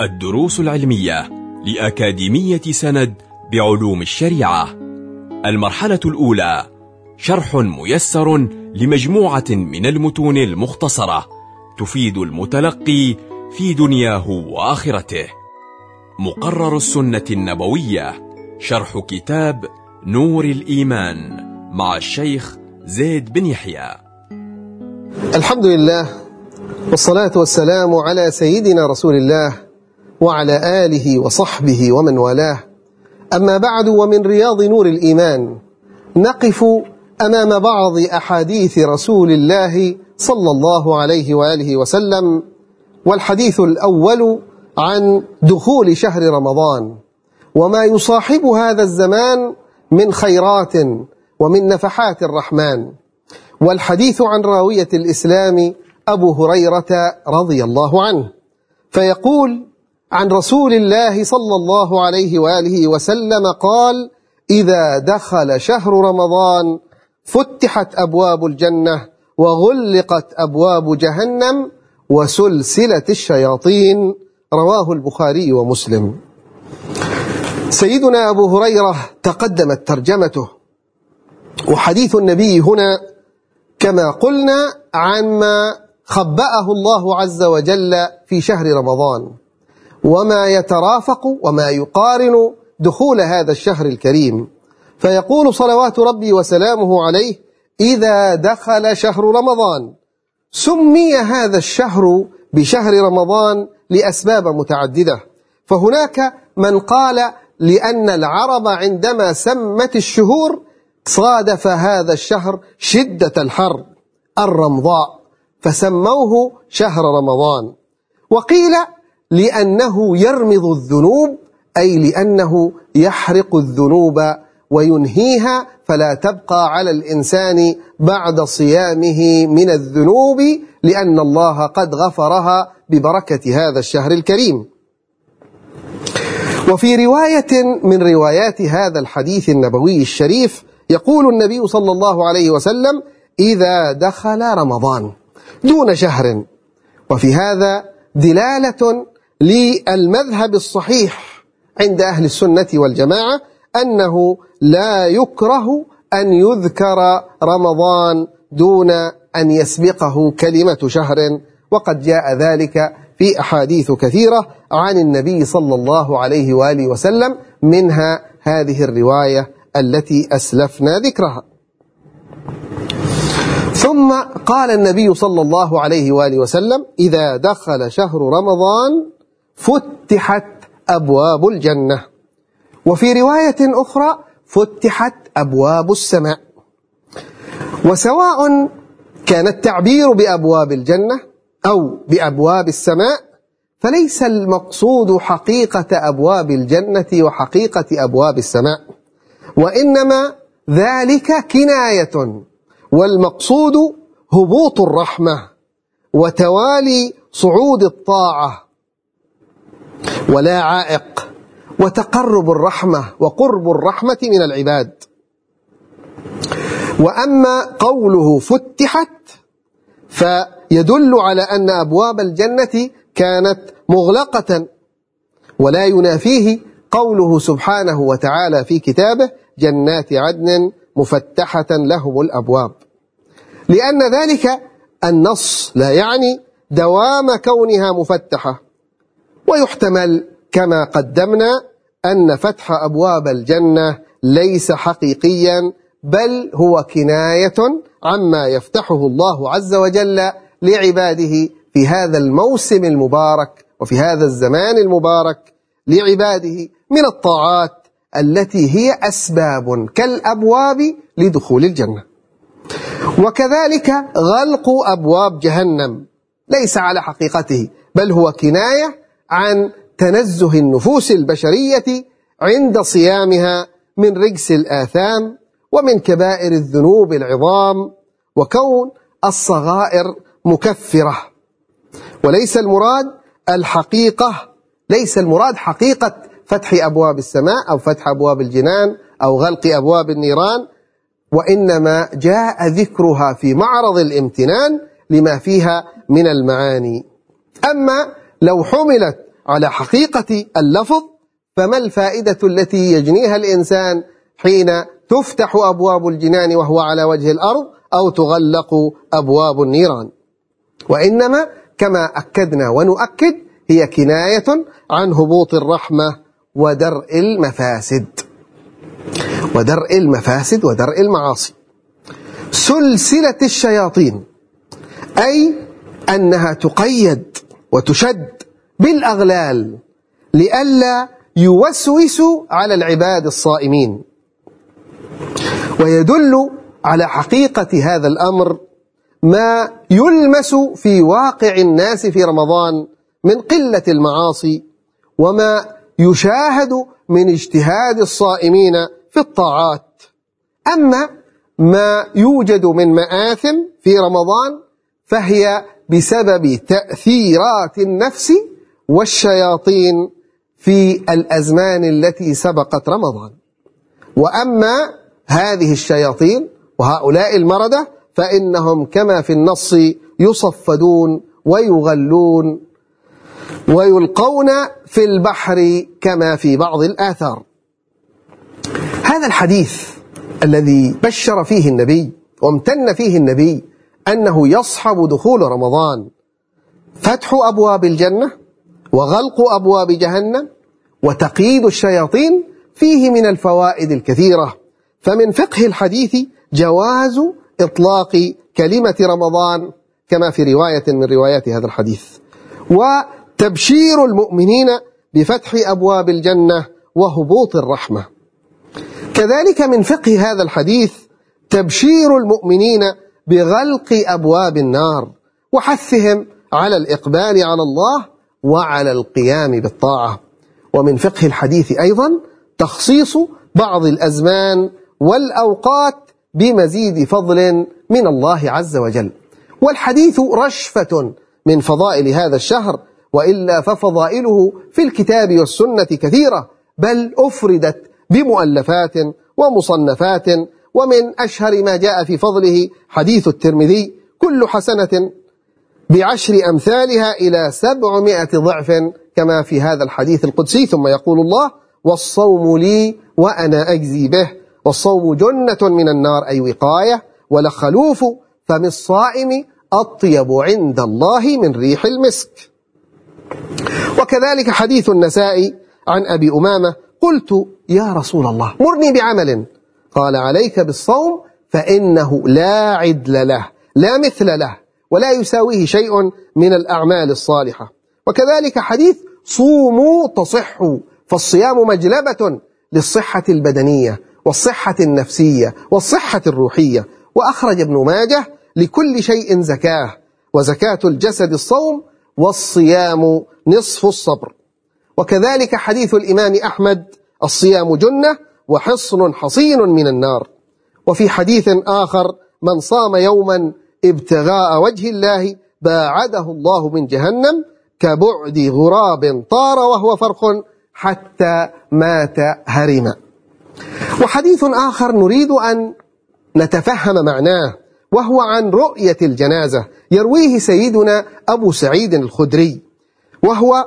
الدروس العلمية لأكاديمية سند بعلوم الشريعة. المرحلة الأولى شرح ميسر لمجموعة من المتون المختصرة تفيد المتلقي في دنياه وآخرته. مقرر السنة النبوية شرح كتاب نور الإيمان مع الشيخ زيد بن يحيى. الحمد لله والصلاة والسلام على سيدنا رسول الله وعلى آله وصحبه ومن والاه. أما بعد ومن رياض نور الإيمان نقف أمام بعض أحاديث رسول الله صلى الله عليه وآله وسلم والحديث الأول عن دخول شهر رمضان وما يصاحب هذا الزمان من خيرات ومن نفحات الرحمن والحديث عن راوية الإسلام أبو هريرة رضي الله عنه. فيقول عن رسول الله صلى الله عليه وآله وسلم قال إذا دخل شهر رمضان فتحت أبواب الجنة وغلقت أبواب جهنم وسلسلة الشياطين. رواه البخاري ومسلم. سيدنا أبو هريرة تقدمت ترجمته. وحديث النبي هنا كما قلنا عما خبأه الله عز وجل في شهر رمضان. وما يترافق وما يقارن دخول هذا الشهر الكريم. فيقول صلوات ربي وسلامه عليه إذا دخل شهر رمضان سمي هذا الشهر بشهر رمضان لأسباب متعددة. فهناك من قال لأن العرب عندما سمت الشهور صادف هذا الشهر شدة الحر الرمضاء فسموه شهر رمضان. وقيل لأنه يرمض الذنوب أي لأنه يحرق الذنوب وينهيها فلا تبقى على الإنسان بعد صيامه من الذنوب لأن الله قد غفرها ببركة هذا الشهر الكريم. وفي رواية من روايات هذا الحديث النبوي الشريف يقول النبي صلى الله عليه وسلم إذا دخل رمضان دون شهر وفي هذا دلالة للمذهب الصحيح عند أهل السنة والجماعة أنه لا يكره أن يذكر رمضان دون أن يسبقه كلمة شهر وقد جاء ذلك في أحاديث كثيرة عن النبي صلى الله عليه وآله وسلم منها هذه الرواية التي أسلفنا ذكرها. ثم قال النبي صلى الله عليه وآله وسلم إذا دخل شهر رمضان فتحت أبواب الجنة. وفي رواية أخرى فتحت أبواب السماء. وسواء كان التعبير بأبواب الجنة أو بأبواب السماء فليس المقصود حقيقة أبواب الجنة وحقيقة أبواب السماء. وإنما ذلك كناية والمقصود هبوط الرحمة وتوالي صعود الطاعة. ولا عائق وتقرب الرحمة وقرب الرحمة من العباد. وأما قوله فتحت فيدل على أن أبواب الجنة كانت مغلقة. ولا ينافيه قوله سبحانه وتعالى في كتابه جنات عدن مفتحة لهم الأبواب. لأن ذلك النص لا يعني دوام كونها مفتحة. ويحتمل كما قدمنا أن فتح أبواب الجنة ليس حقيقيا بل هو كناية عما يفتحه الله عز وجل لعباده في هذا الموسم المبارك وفي هذا الزمان المبارك لعباده من الطاعات التي هي أسباب كالأبواب لدخول الجنة. وكذلك غلق أبواب جهنم ليس على حقيقته بل هو كناية عن تنزه النفوس البشرية عند صيامها من رجس الآثام ومن كبائر الذنوب العظام وكون الصغائر مكفرة. وليس المراد الحقيقة ليس المراد حقيقة فتح أبواب السماء أو فتح أبواب الجنان أو غلق أبواب النيران وإنما جاء ذكرها في معرض الامتنان لما فيها من المعاني. أما لو حملت على حقيقة اللفظ فما الفائدة التي يجنيها الإنسان حين تفتح أبواب الجنان وهو على وجه الأرض أو تغلق أبواب النيران؟ وإنما كما أكدنا ونؤكد هي كناية عن هبوط الرحمة ودرء المفاسد. ودرء المفاسد ودرء المعاصي. سلسلة الشياطين أي أنها تقيد وتشد بالأغلال لئلا يوسوس على العباد الصائمين. ويدل على حقيقة هذا الأمر ما يلمس في واقع الناس في رمضان من قلة المعاصي وما يشاهد من اجتهاد الصائمين في الطاعات. أما ما يوجد من مآثم في رمضان فهي بسبب تأثيرات النفس والشياطين في الأزمان التي سبقت رمضان. وأما هذه الشياطين وهؤلاء المردة فإنهم كما في النص يصفدون ويغلون ويلقون في البحر كما في بعض الآثار. هذا الحديث الذي بشر فيه النبي وامتن فيه النبي أنه يصحب دخول رمضان. فتح أبواب الجنة وغلق أبواب جهنم وتقييد الشياطين فيه من الفوائد الكثيرة. فمن فقه الحديث جواز إطلاق كلمة رمضان كما في رواية من روايات هذا الحديث. وتبشير المؤمنين بفتح أبواب الجنة وهبوط الرحمة. كذلك من فقه هذا الحديث تبشير المؤمنين بغلق أبواب النار وحثهم على الإقبال على الله وعلى القيام بالطاعة. ومن فقه الحديث أيضا تخصيص بعض الأزمان والأوقات بمزيد فضل من الله عز وجل. والحديث رشفة من فضائل هذا الشهر وإلا ففضائله في الكتاب والسنة كثيرة بل أفردت بمؤلفات ومصنفات ومن أشهر ما جاء في فضله حديث الترمذي كل حسنة بعشر أمثالها إلى سبعمائة ضعف كما في هذا الحديث القدسي. ثم يقول الله والصوم لي وأنا أجزي به والصوم جنة من النار أي وقاية ولخلوف فم الصائم أطيب عند الله من ريح المسك. وكذلك حديث النساء عن أبي أمامة قلت يا رسول الله مرني بعمل قال عليك بالصوم فإنه لا عدل له لا مثل له ولا يساويه شيء من الأعمال الصالحة. وكذلك حديث صوموا تصحوا فالصيام مجلبة للصحة البدنية والصحة النفسية والصحة الروحية. وأخرج ابن ماجه لكل شيء زكاة وزكاة الجسد الصوم والصيام نصف الصبر. وكذلك حديث الإمام أحمد الصيام جنة وحصن حصين من النار. وفي حديث آخر من صام يوما ابتغاء وجه الله باعده الله من جهنم كبعد غراب طار وهو فرخ حتى مات هرما. وحديث آخر نريد أن نتفهم معناه وهو عن رؤية الجنازة. يرويه سيدنا أبو سعيد الخدري وهو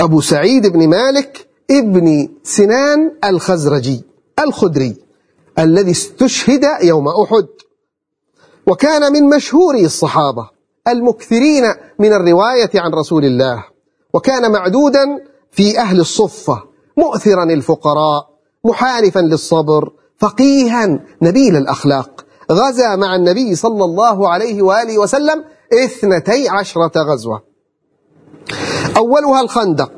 أبو سعيد بن مالك ابن سنان الخزرجي الخدري الذي استشهد يوم أحد. وكان من مشهوري الصحابة المكثرين من الرواية عن رسول الله. وكان معدودا في أهل الصفة مؤثرا الفقراء محالفا للصبر فقيها نبيل الأخلاق. غزا مع النبي صلى الله عليه وآله وسلم اثنتي عشرة غزوة. أولها الخندق.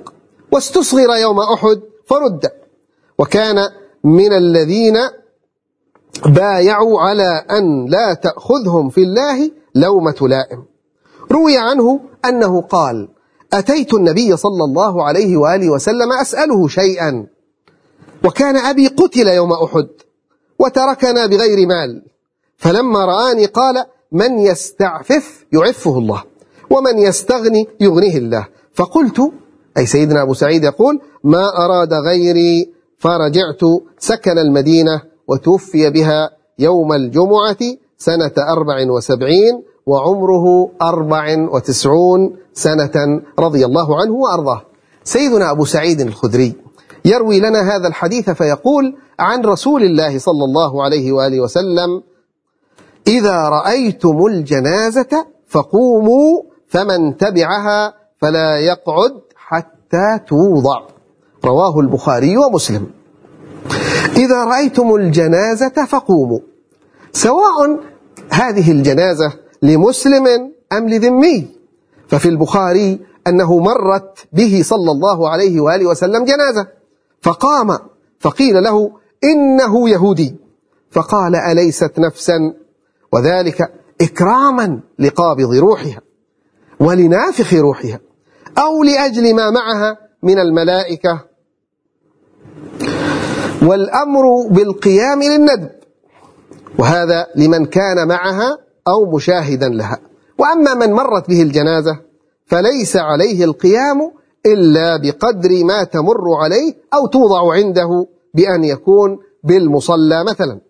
واستصغر يوم أحد فرد. وكان من الذين بايعوا على أن لا تأخذهم في الله لومة لائم. روي عنه أنه قال أتيت النبي صلى الله عليه وآله وسلم أسأله شيئا. وكان أبي قتل يوم أحد وتركنا بغير مال. فلما رآني قال من يستعفف يعفه الله ومن يستغني يغنيه الله. فقلت أي سيدنا أبو سعيد يقول ما أراد غيري فرجعت سكن المدينة وتوفي بها يوم الجمعة سنة أربع وسبعين وعمره أربع وتسعون سنة رضي الله عنه وأرضاه. سيدنا أبو سعيد الخدري يروي لنا هذا الحديث فيقول عن رسول الله صلى الله عليه وآله وسلم إذا رأيتم الجنازة فقوموا فمن تبعها فلا يقعد حتى توضع. رواه البخاري ومسلم. إذا رأيتم الجنازة فقوموا. سواء هذه الجنازة لمسلم أم لذمي. ففي البخاري أنه مرت به صلى الله عليه وآله وسلم جنازة. فقام. فقيل له إنه يهودي. فقال أليست نفسا؟ وذلك إكراما لقابض روحها. ولنافخ روحها. أو لأجل ما معها من الملائكة. والأمر بالقيام للندب وهذا لمن كان معها أو مشاهدا لها. وأما من مرت به الجنازة فليس عليه القيام إلا بقدر ما تمر عليه أو توضع عنده بأن يكون بالمصلى مثلا.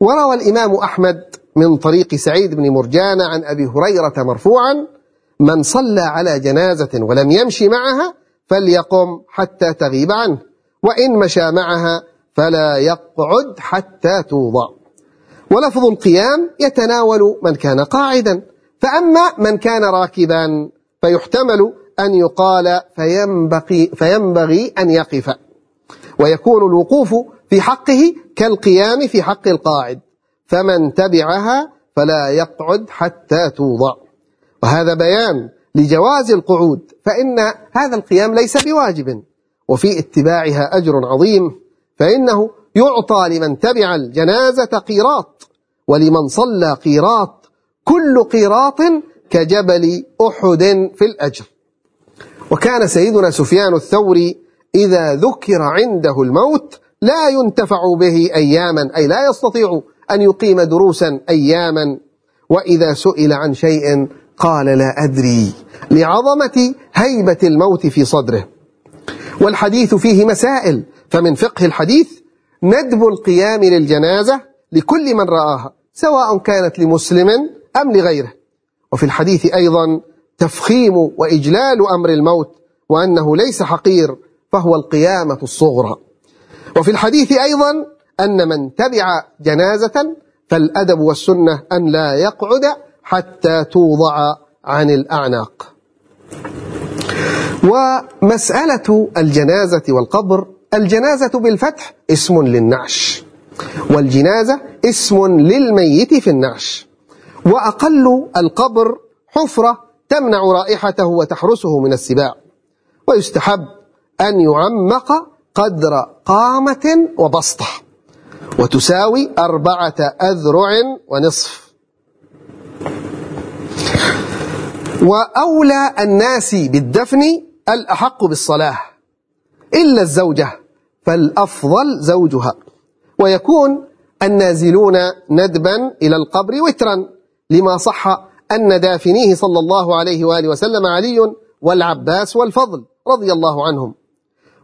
وروى الإمام أحمد من طريق سعيد بن مرجان عن أبي هريرة مرفوعا من صلى على جنازة ولم يمشي معها فليقم حتى تغيب عنه وإن مشى معها فلا يقعد حتى توضع. ولفظ القيام يتناول من كان قاعدا فأما من كان راكبا فيحتمل أن يقال فينبغي, فينبغي أن يقف. ويكون الوقوف في حقه كالقيام في حق القاعد فمن تبعها فلا يقعد حتى توضع. وهذا بيان لجواز القعود فإن هذا القيام ليس بواجب وفي اتباعها أجر عظيم فإنه يعطى لمن تبع الجنازة قيراط ولمن صلى قيراط كل قيراط كجبل أحد في الأجر. وكان سيدنا سفيان الثوري إذا ذكر عنده الموت لا ينتفع به أياما أي لا يستطيع أن يقيم دروسا أياما وإذا سئل عن شيء قال لا أدري. لعظمة هيبة الموت في صدره. والحديث فيه مسائل. فمن فقه الحديث ندب القيام للجنازة لكل من رآها سواء كانت لمسلم أم لغيره. وفي الحديث أيضا تفخيم وإجلال أمر الموت وأنه ليس حقير فهو القيامة الصغرى. وفي الحديث أيضا أن من تبع جنازة فالأدب والسنة أن لا يقعد حتى توضع عن الأعناق. ومسألة الجنازة والقبر الجنازة بالفتح اسم للنعش والجنازة اسم للميت في النعش. وأقل القبر حفرة تمنع رائحته وتحرسه من السباع. ويستحب أن يعمق قدر قامة وبسطة. وتساوي أربعة أذرع ونصف. وأولى الناس بالدفن الأحق بالصلاة إلا الزوجة فالأفضل زوجها. ويكون النازلون ندبا إلى القبر وترا لما صح أن دافنيه صلى الله عليه وآله وسلم علي والعباس والفضل رضي الله عنهم.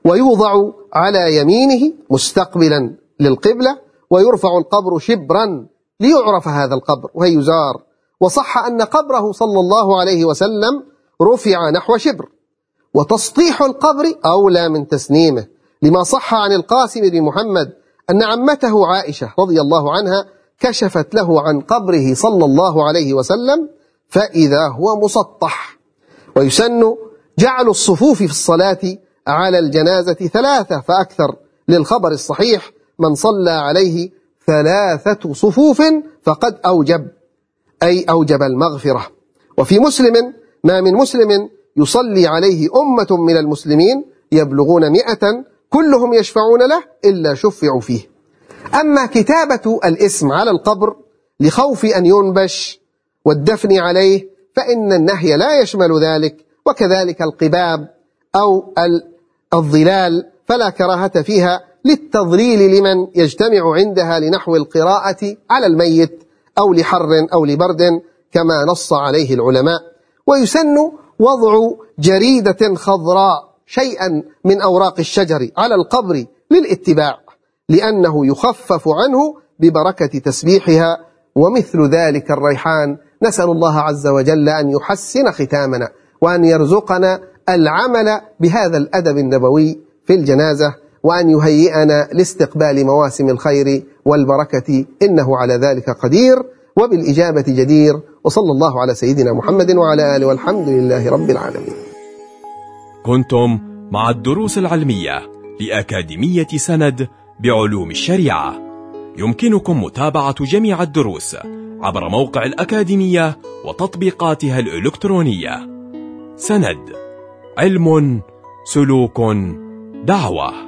ويوضع على يمينه مستقبلا للقبلة ويرفع القبر شبرا ليعرف هذا القبر. ويزار وصح أن قبره صلى الله عليه وسلم رفع نحو شبر. وتسطيح القبر أولى من تسنيمه لما صح عن القاسم بن محمد أن عمته عائشة رضي الله عنها كشفت له عن قبره صلى الله عليه وسلم فإذا هو مسطح. ويسن جعل الصفوف في الصلاة على الجنازة ثلاثة فأكثر للخبر الصحيح من صلى عليه ثلاثة صفوف فقد أوجب. أي أوجب المغفرة. وفي مسلم ما من مسلم يصلي عليه أمة من المسلمين يبلغون مئة كلهم يشفعون له إلا شفعوا فيه. أما كتابة الاسم على القبر لخوف أن ينبش والدفن عليه فإن النهي لا يشمل ذلك وكذلك القباب أو الظلال فلا كراهة فيها للتضليل لمن يجتمع عندها لنحو القراءة على الميت. أو لحر أو لبرد كما نص عليه العلماء. ويسن وضع جريدة خضراء شيئا من أوراق الشجر على القبر للاتباع لأنه يخفف عنه ببركة تسبيحها. ومثل ذلك الريحان نسأل الله عز وجل أن يحسن ختامنا وأن يرزقنا العمل بهذا الأدب النبوي في الجنازة. وأن يهيئنا لاستقبال مواسم الخير والبركة. إنه على ذلك قدير وبالإجابة جدير. وصلى الله على سيدنا محمد وعلى آله والحمد لله رب العالمين. كنتم مع الدروس العلمية لأكاديمية سند بعلوم الشريعة. يمكنكم متابعة جميع الدروس عبر موقع الأكاديمية وتطبيقاتها الإلكترونية. سند علم سلوك دعوة.